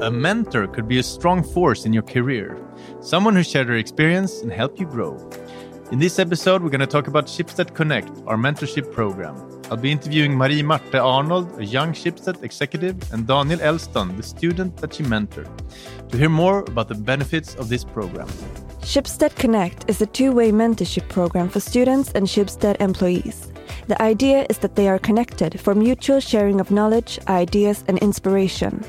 A mentor could be a strong force in your career, someone who shared their experience and helped you grow. In this episode, we're going to talk about Schibsted Connect, our mentorship program. I'll be interviewing Mari Marte Arnold, a young Schibsted executive, and Daniel Elston, the student that she mentored, to hear more about the benefits of this program. Schibsted Connect is a two way mentorship program for students and Schibsted employees. The idea is that they are connected for mutual sharing of knowledge, ideas, and inspiration.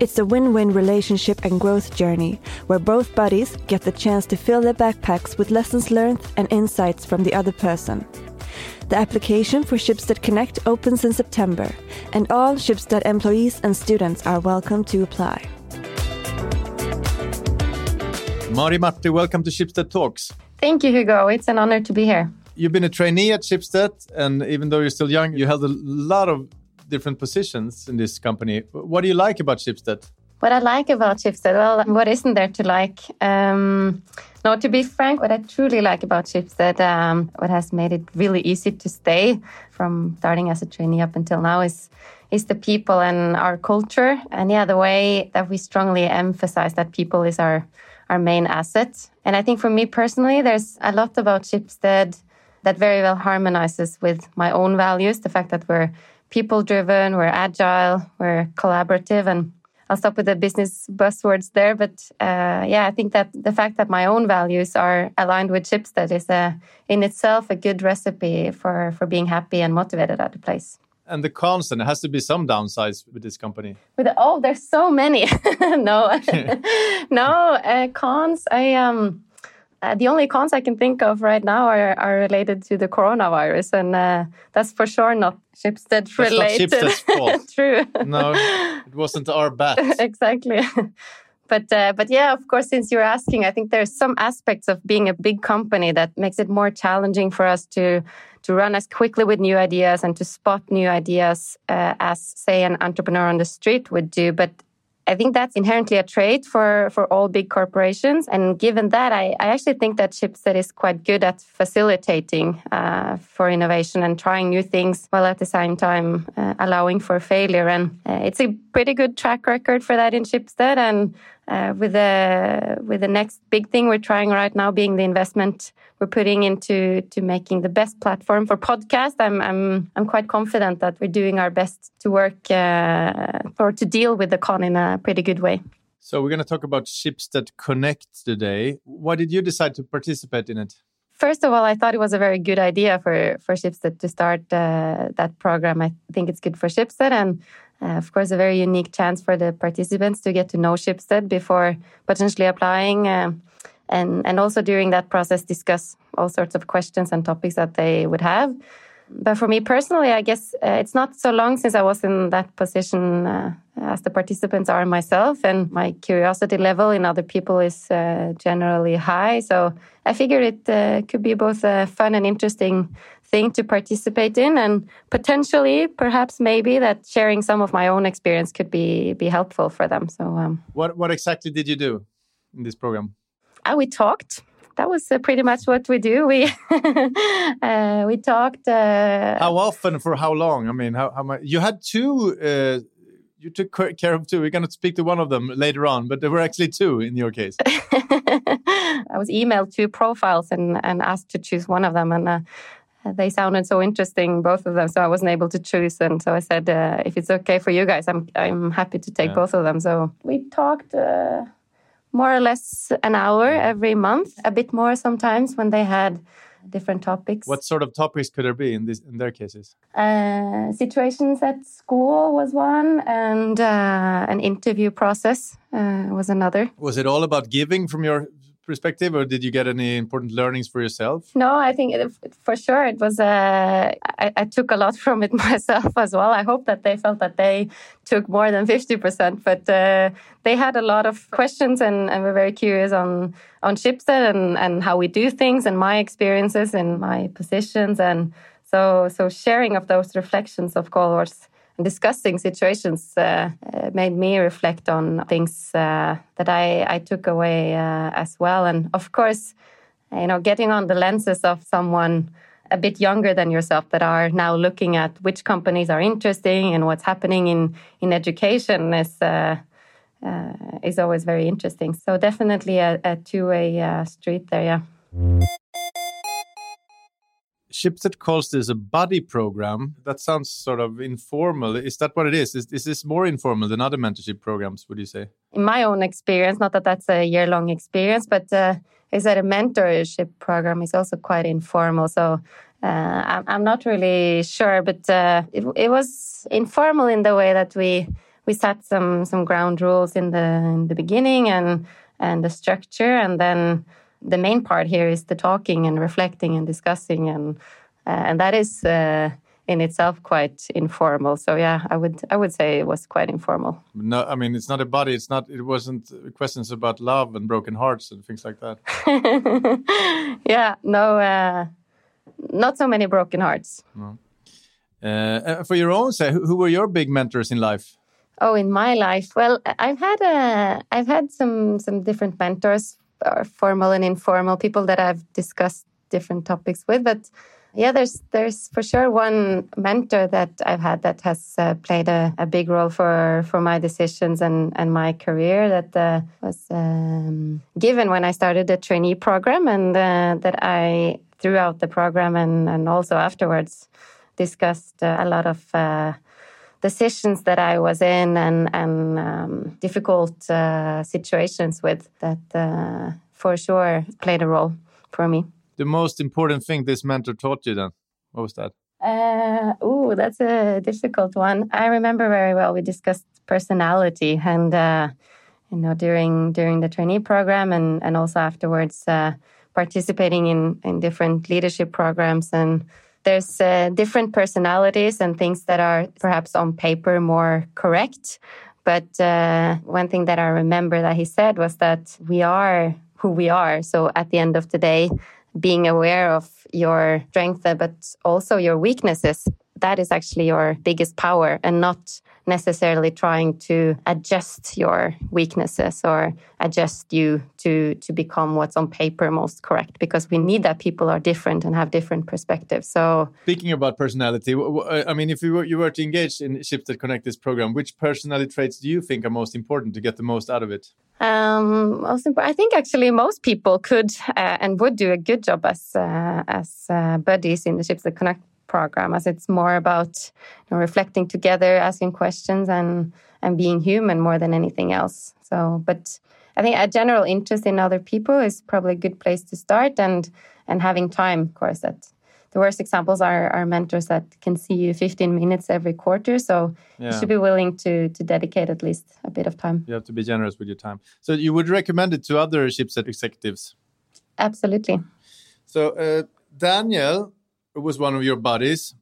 It's a win win relationship and growth journey where both buddies get the chance to fill their backpacks with lessons learned and insights from the other person. The application for Schibsted Connect opens in September, and all Schibsted employees and students are welcome to apply. Mari Marte, welcome to Schibsted Talks. Thank you, Hugo. It's an honor to be here. You've been a trainee at Schibsted, and even though you're still young, you held a lot of different positions in this company. What do you like about Schibsted? What I like about Schibsted, well, what isn't there to like? Um, no, to be frank, what I truly like about Schibsted, um, what has made it really easy to stay from starting as a trainee up until now is is the people and our culture, and yeah, the way that we strongly emphasize that people is our our main asset. And I think for me personally, there's a lot about Schibsted that very well harmonizes with my own values. The fact that we're people driven, we're agile, we're collaborative, and I'll stop with the business buzzwords there. But uh, yeah, I think that the fact that my own values are aligned with Schibsted is a, in itself a good recipe for, for being happy and motivated at the place. And the cons, and it has to be some downsides with this company. With oh, there's so many. no, no uh, cons. I um uh, the only cons I can think of right now are, are related to the coronavirus, and uh, that's for sure not Schibsted related. That's not fault. True. No, it wasn't our bat. exactly. But uh, but yeah, of course, since you're asking, I think there's some aspects of being a big company that makes it more challenging for us to to run as quickly with new ideas and to spot new ideas uh, as, say, an entrepreneur on the street would do. But I think that's inherently a trait for, for all big corporations. And given that, I, I actually think that Schibsted is quite good at facilitating uh, for innovation and trying new things while at the same time uh, allowing for failure. And uh, it's a pretty good track record for that in Schibsted. And uh, with the with the next big thing we're trying right now being the investment we're putting into to making the best platform for podcast. I'm i'm i'm quite confident that we're doing our best to work uh, or to deal with the con in a pretty good way. So we're going to talk about Schibsted Connect today. Why did you decide to participate in it? First of all, I thought it was a very good idea for, for Schibsted to start uh, that program. I think it's good for Schibsted and uh, of course, a very unique chance for the participants to get to know Schibsted before potentially applying, uh, and and also during that process discuss all sorts of questions and topics that they would have. But for me personally, I guess uh, it's not so long since I was in that position uh, as the participants are myself, and my curiosity level in other people is uh, generally high. So I figured it uh, could be both fun and interesting thing to participate in and potentially perhaps maybe that sharing some of my own experience could be be helpful for them. So um, what what exactly did you do in this program? Uh, we talked. That was uh, pretty much what we do. We uh, we talked uh, how often for how long? I mean how, how much you had two uh, you took care of two. We're going to speak to one of them later on, but there were actually two in your case. I was emailed two profiles and, and asked to choose one of them, and uh, they sounded so interesting, both of them. So I wasn't able to choose, and so I said, uh, if it's okay for you guys, I'm I'm happy to take yeah. both of them. So we talked. Uh, more or less an hour every month, a bit more sometimes when they had different topics. What sort of topics could there be in this in their cases? Uh, situations at school was one, and uh, an interview process uh, was another. Was it all about giving from your perspective, or did you get any important learnings for yourself? No, I think it, for sure it was. Uh, I, I, took a lot from it myself as well. I hope that they felt that they took more than fifty percent, but uh, they had a lot of questions and, and were very curious on on Schibsted and and how we do things and my experiences and my positions and so so sharing of those reflections of course discussing situations uh, uh, made me reflect on things uh, that I, I, took away uh, as well. And of course, you know, getting on the lenses of someone a bit younger than yourself that are now looking at which companies are interesting and what's happening in in education is. Uh, uh, is always very interesting. So definitely a, a two-way street there. Yeah. Schibsted calls this a buddy program. That sounds sort of informal. Is that what it is? Is, is this more informal than other mentorship programs, would you say? In my own experience, not that that's a year long experience, but uh, is that a mentorship program is also quite informal. So uh, I'm, I'm, not really sure, but uh, it, it, was informal in the way that we we set some some ground rules in the in the beginning and and the structure, and then the main part here is the talking and reflecting and discussing, and uh, and that is uh, in itself quite informal. So yeah, I would I would say it was quite informal. No, I mean it's not a body. It's not. It wasn't questions about love and broken hearts and things like that. yeah, no, uh, not so many broken hearts. No. Uh, uh, for your own say, who were your big mentors in life? Oh, in my life, well, I've had a, uh, I've had some some different mentors or formal and informal people that I've discussed different topics with. But yeah, there's there's for sure one mentor that I've had that has uh, played a, a, big role for for my decisions and and my career that uh, was um, given when I started the trainee program and uh, that I throughout the program and and also afterwards discussed uh, a lot of decisions that I was in and and um, difficult uh, situations with that uh, for sure played a role for me. The most important thing this mentor taught you then, what was that? Uh, oh, that's a difficult one. I remember very well. We discussed personality, and uh, you know, during during the trainee program, and and also afterwards, uh, participating in in different leadership programs and there's uh, different personalities and things that are perhaps on paper more correct. But uh, one thing that I remember that he said was that we are who we are. So at the end of the day, being aware of your strength, but also your weaknesses, that is actually your biggest power and not necessarily trying to adjust your weaknesses or adjust you to to become what's on paper most correct because we need that people are different and have different perspectives. So speaking about personality i mean if you were, you were to engage in Schibsted connect this program which personality traits do you think are most important to get the most out of it? Um, most important, I think actually most people could uh, and would do a good job as uh, as uh, buddies in the Schibsted Connect program as it's more about you know, reflecting together asking questions and and being human more than anything else. So but i think a general interest in other people is probably a good place to start and and having time of course that the worst examples are, are mentors that can see you 15 minutes every quarter. So yeah. you should be willing to to dedicate at least a bit of time. You have to be generous with your time. So you would recommend it to other Schibsted executives? Absolutely. So uh, daniel was one of your buddies.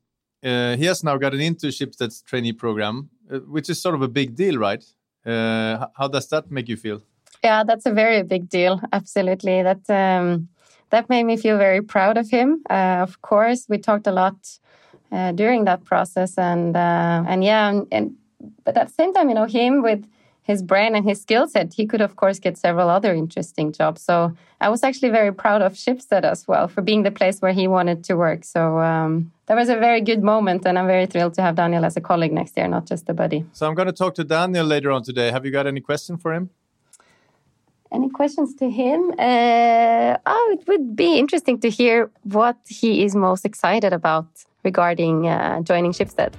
Uh, he has now got an internship that's trainee program, uh, which is sort of a big deal, right? Uh, how does that make you feel? Yeah, that's a very big deal. Absolutely. That um, that made me feel very proud of him. Uh, of course, we talked a lot uh, during that process, and and yeah, and, and, but at the same time, you know, him with his brain and his skill set, he could, of course, get several other interesting jobs. So I was actually very proud of Schibsted as well for being the place where he wanted to work. So um, that was a very good moment, and I'm very thrilled to have Daniel as a colleague next year, not just a buddy. So I'm going to talk to Daniel later on today. Have you got any question for him? Any questions to him? Uh, oh, it would be interesting to hear what he is most excited about regarding uh, joining Schibsted.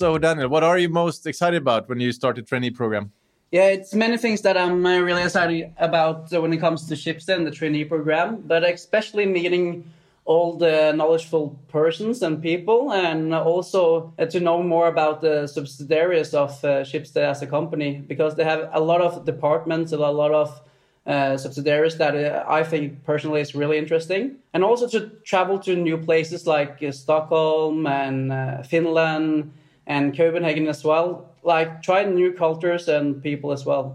So, Daniel, what are you most excited about when you start a trainee program? Yeah, it's many things that I'm uh, really excited about uh, when it comes to Schibsted and the trainee program, but especially meeting all the knowledgeable persons and people, and also uh, to know more about the subsidiaries of Schibsted as a company, because they have a lot of departments, and a lot of uh, subsidiaries that uh, I think personally is really interesting. And also to travel to new places like uh, Stockholm and Finland and Copenhagen as well. Like try new cultures and people as well.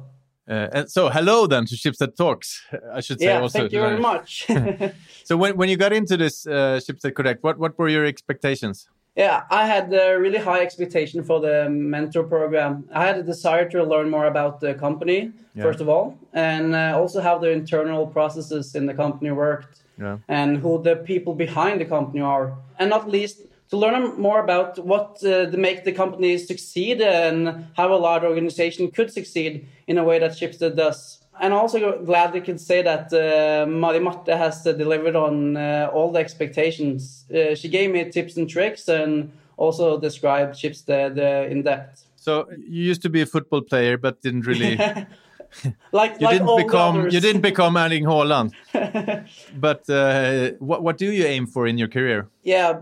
Uh, and so hello then to Schibsted Talks, I should say yeah, also. Thank you very much. so when, when you got into this uh, Schibsted Connect, what, what were your expectations? Yeah, I had a really high expectation for the mentor program. I had a desire to learn more about the company, Yeah. first of all, and uh, also how the internal processes in the company worked Yeah. and who the people behind the company are. And not least, to learn more about what uh, make the company succeed and how a large organization could succeed in a way that Schibsted does. And also glad we can say that uh, Mari Marte has uh, delivered on uh, all the expectations. Uh, she gave me tips and tricks and also described Schibsted uh, in depth. So you used to be a football player, but didn't really. Like, You like didn't all become. others. You didn't become Erling Haaland. but uh, what what do you aim for in your career? yeah,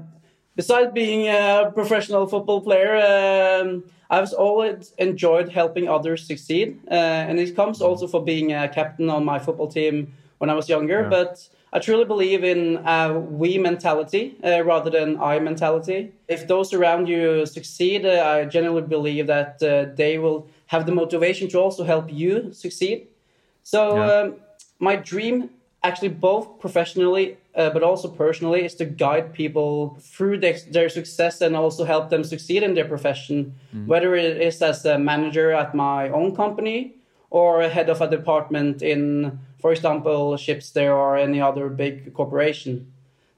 besides being a professional football player, um, I've always enjoyed helping others succeed, uh, and it comes also for being a captain on my football team when I was younger. Yeah. But I truly believe in a we mentality uh, rather than I mentality. If those around you succeed, uh, I genuinely believe that uh, they will have the motivation to also help you succeed. So Yeah. um, my dream, actually, both professionally uh, but also personally, is to guide people through their, their success and also help them succeed in their profession, whether it is as a manager at my own company or a head of a department in, for example, Schibsted or any other big corporation.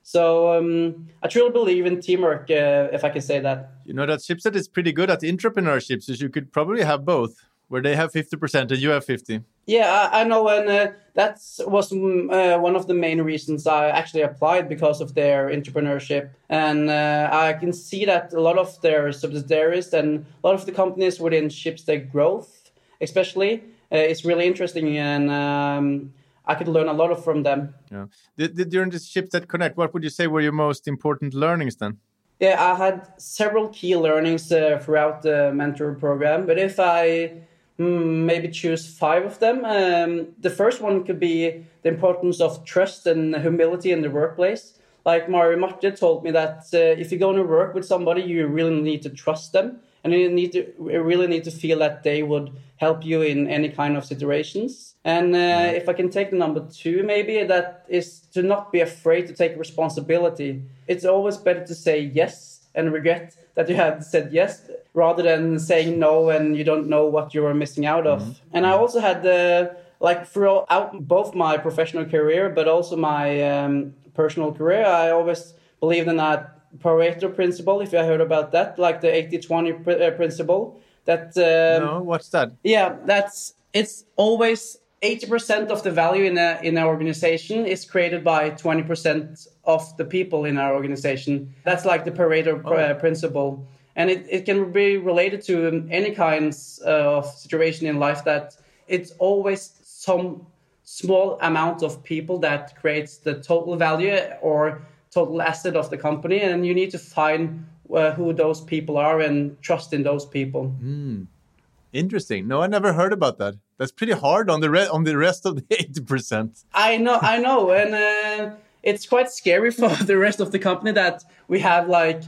So um, I truly believe in teamwork, uh, if I can say that. You know that Schibsted is pretty good at entrepreneurship, so you could probably have both, where they have fifty percent and you have fifty. Yeah, I, I know, and uh, that was mm, uh, one of the main reasons I actually applied because of their entrepreneurship, and uh, I can see that a lot of their subsidiaries and a lot of the companies within Schibsted growth, especially, uh, is really interesting, and um, I could learn a lot of from them. Yeah. Did, did, during this Schibsted Connect, what would you say were your most important learnings then? Yeah, I had several key learnings uh, throughout the mentor program, but if I maybe choose five of them, um, the first one could be the importance of trust and humility in the workplace. Like Mari Marte told me that uh, if you're going to work with somebody, you really need to trust them, and you need to you really need to feel that they would help you in any kind of situations. And uh, if I can take the number two, maybe that is to not be afraid to take responsibility. It's always better to say yes and regret that you had said yes rather than saying no and you don't know what you were missing out of. And I also had the like throughout both my professional career but also my um, personal career, I always believed in that Pareto principle. If you heard about that, like the 80-20 pr- uh, principle, that um, no, what's that? yeah, that's it's always 80% of the value in a in an organization is created by 20% of the people in our organization. That's like the Pareto pr- uh, principle. And it, it can be related to any kinds uh, of situation in life that it's always some small amount of people that creates the total value or total asset of the company. And you need to find uh, who those people are and trust in those people. Interesting. No, I never heard about that. That's pretty hard on the re- on the rest of the eighty percent. I know, I know, and uh, it's quite scary for the rest of the company that we have like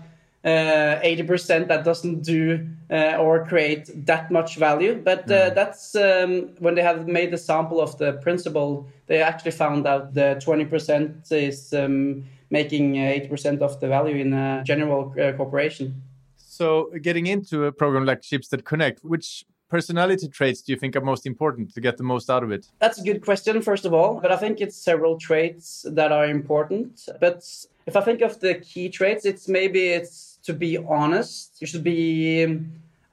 uh, eighty percent that doesn't do uh, or create that much value. But uh, that's um, when they have made the sample of the principle, they actually found out the twenty percent is um, making eighty percent of the value in a general uh, corporation. So, getting into a program like Schibsted Connect, which personality traits do you think are most important to get the most out of it? That's a good question, first of all. But I think it's several traits that are important. But if I think of the key traits, it's maybe it's to be honest. You should be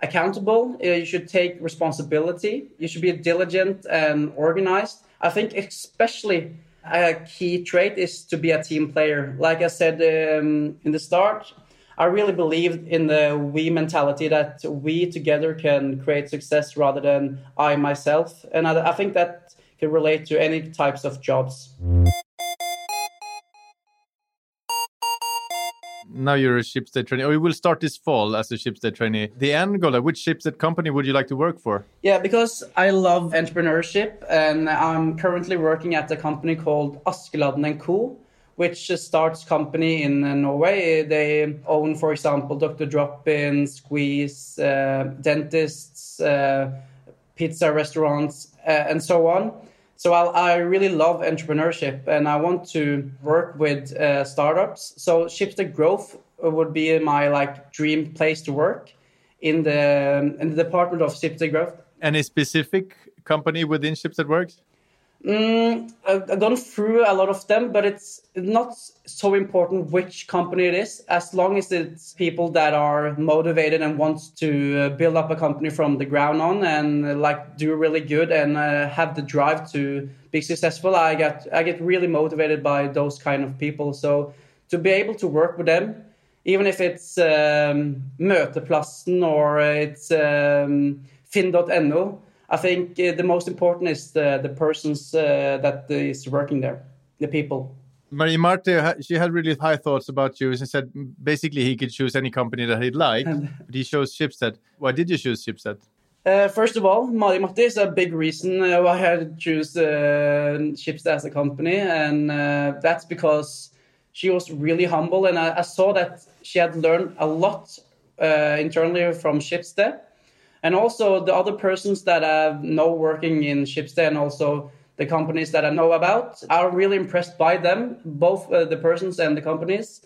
accountable. You should take responsibility. You should be diligent and organized. I think especially a key trait is to be a team player. Like I said um, in the start, I really believe in the we mentality that we together can create success rather than I myself. And I, I think that can relate to any types of jobs. Now you're a Schibsted trainee, or you will start this fall as a Schibsted trainee. The end goal, which Schibsted company would you like to work for? Yeah, because I love entrepreneurship and I'm currently working at a company called Askeladden & Co., which starts company in uh, Norway. They own, for example, Dr. Drop-In, Squeeze, uh, dentists, uh, pizza restaurants, uh, and so on. So I, I really love entrepreneurship and I want to work with uh, startups. So Schibsted Growth would be my like dream place to work in the in the department of Schibsted growth. Any specific company within Schibsted Works? Mm, I've gone through a lot of them, but it's not so important which company it is, as long as it's people that are motivated and want to uh, build up a company from the ground on and uh, like do really good and uh, have the drive to be successful. I get I get really motivated by those kind of people. So to be able to work with them, even if it's um, Møteplassen or it's um, Finn.no I think uh, the most important is the, the persons uh, that is working there, the people. Mari Marte, she had really high thoughts about you. She said basically he could choose any company that he'd like, but he chose Schibsted. Why did you choose Schibsted? Uh, first of all, Mari Marte is a big reason uh, why I chose uh, Schibsted as a company, and uh, that's because she was really humble, and I, I, saw that she had learned a lot uh, internally from Schibsted and also the other persons that I know working in Schibsted and also the companies that I know about are really impressed by them, both uh, the persons and the companies.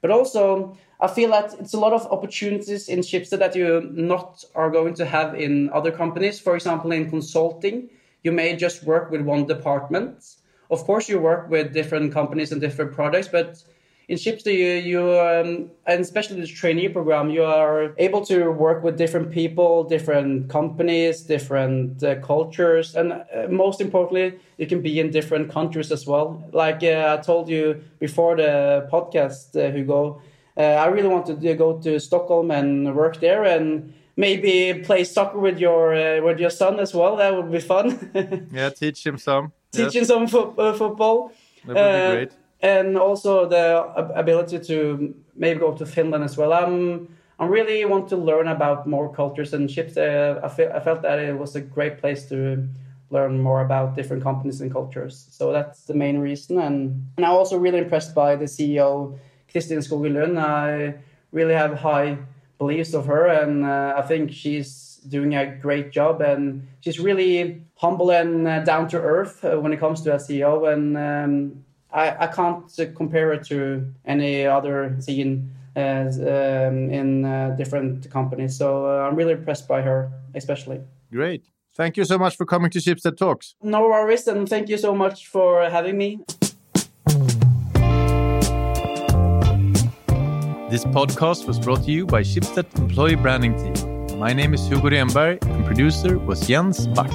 But also, I feel that it's a lot of opportunities in Schibsted that you not are going to have in other companies. For example, in consulting, you may just work with one department. Of course, you work with different companies and different products, but in Schibsted, you, you um, and especially the trainee program, you are able to work with different people, different companies, different uh, cultures, and uh, most importantly, you can be in different countries as well. Like uh, I told you before the podcast, uh, Hugo, uh, I really want to go to Stockholm and work there, and maybe play soccer with your uh, with your son as well. That would be fun. yeah, teach him some. Teach yes. him some fo football. That would be great and also the ability to maybe go to Finland as well. I'm I really want to learn about more cultures and ships. Uh, I, feel, I felt that it was a great place to learn more about different companies and cultures. So that's the main reason. And, and I'm also really impressed by the CEO, Kristin Skogen Lund. I really have high beliefs of her, and uh, I think she's doing a great job. And she's really humble and uh, down to earth uh, when it comes to a CEO. And um, I, I can't compare it to any other scene as, um, in uh, different companies. So uh, I'm really impressed by her, especially. Great. Thank you so much for coming to Schibsted Talks. No worries, and thank you so much for having me. This podcast was brought to you by Schibsted Employee Branding Team. My name is Hugo Renberg, and producer was Jens Back.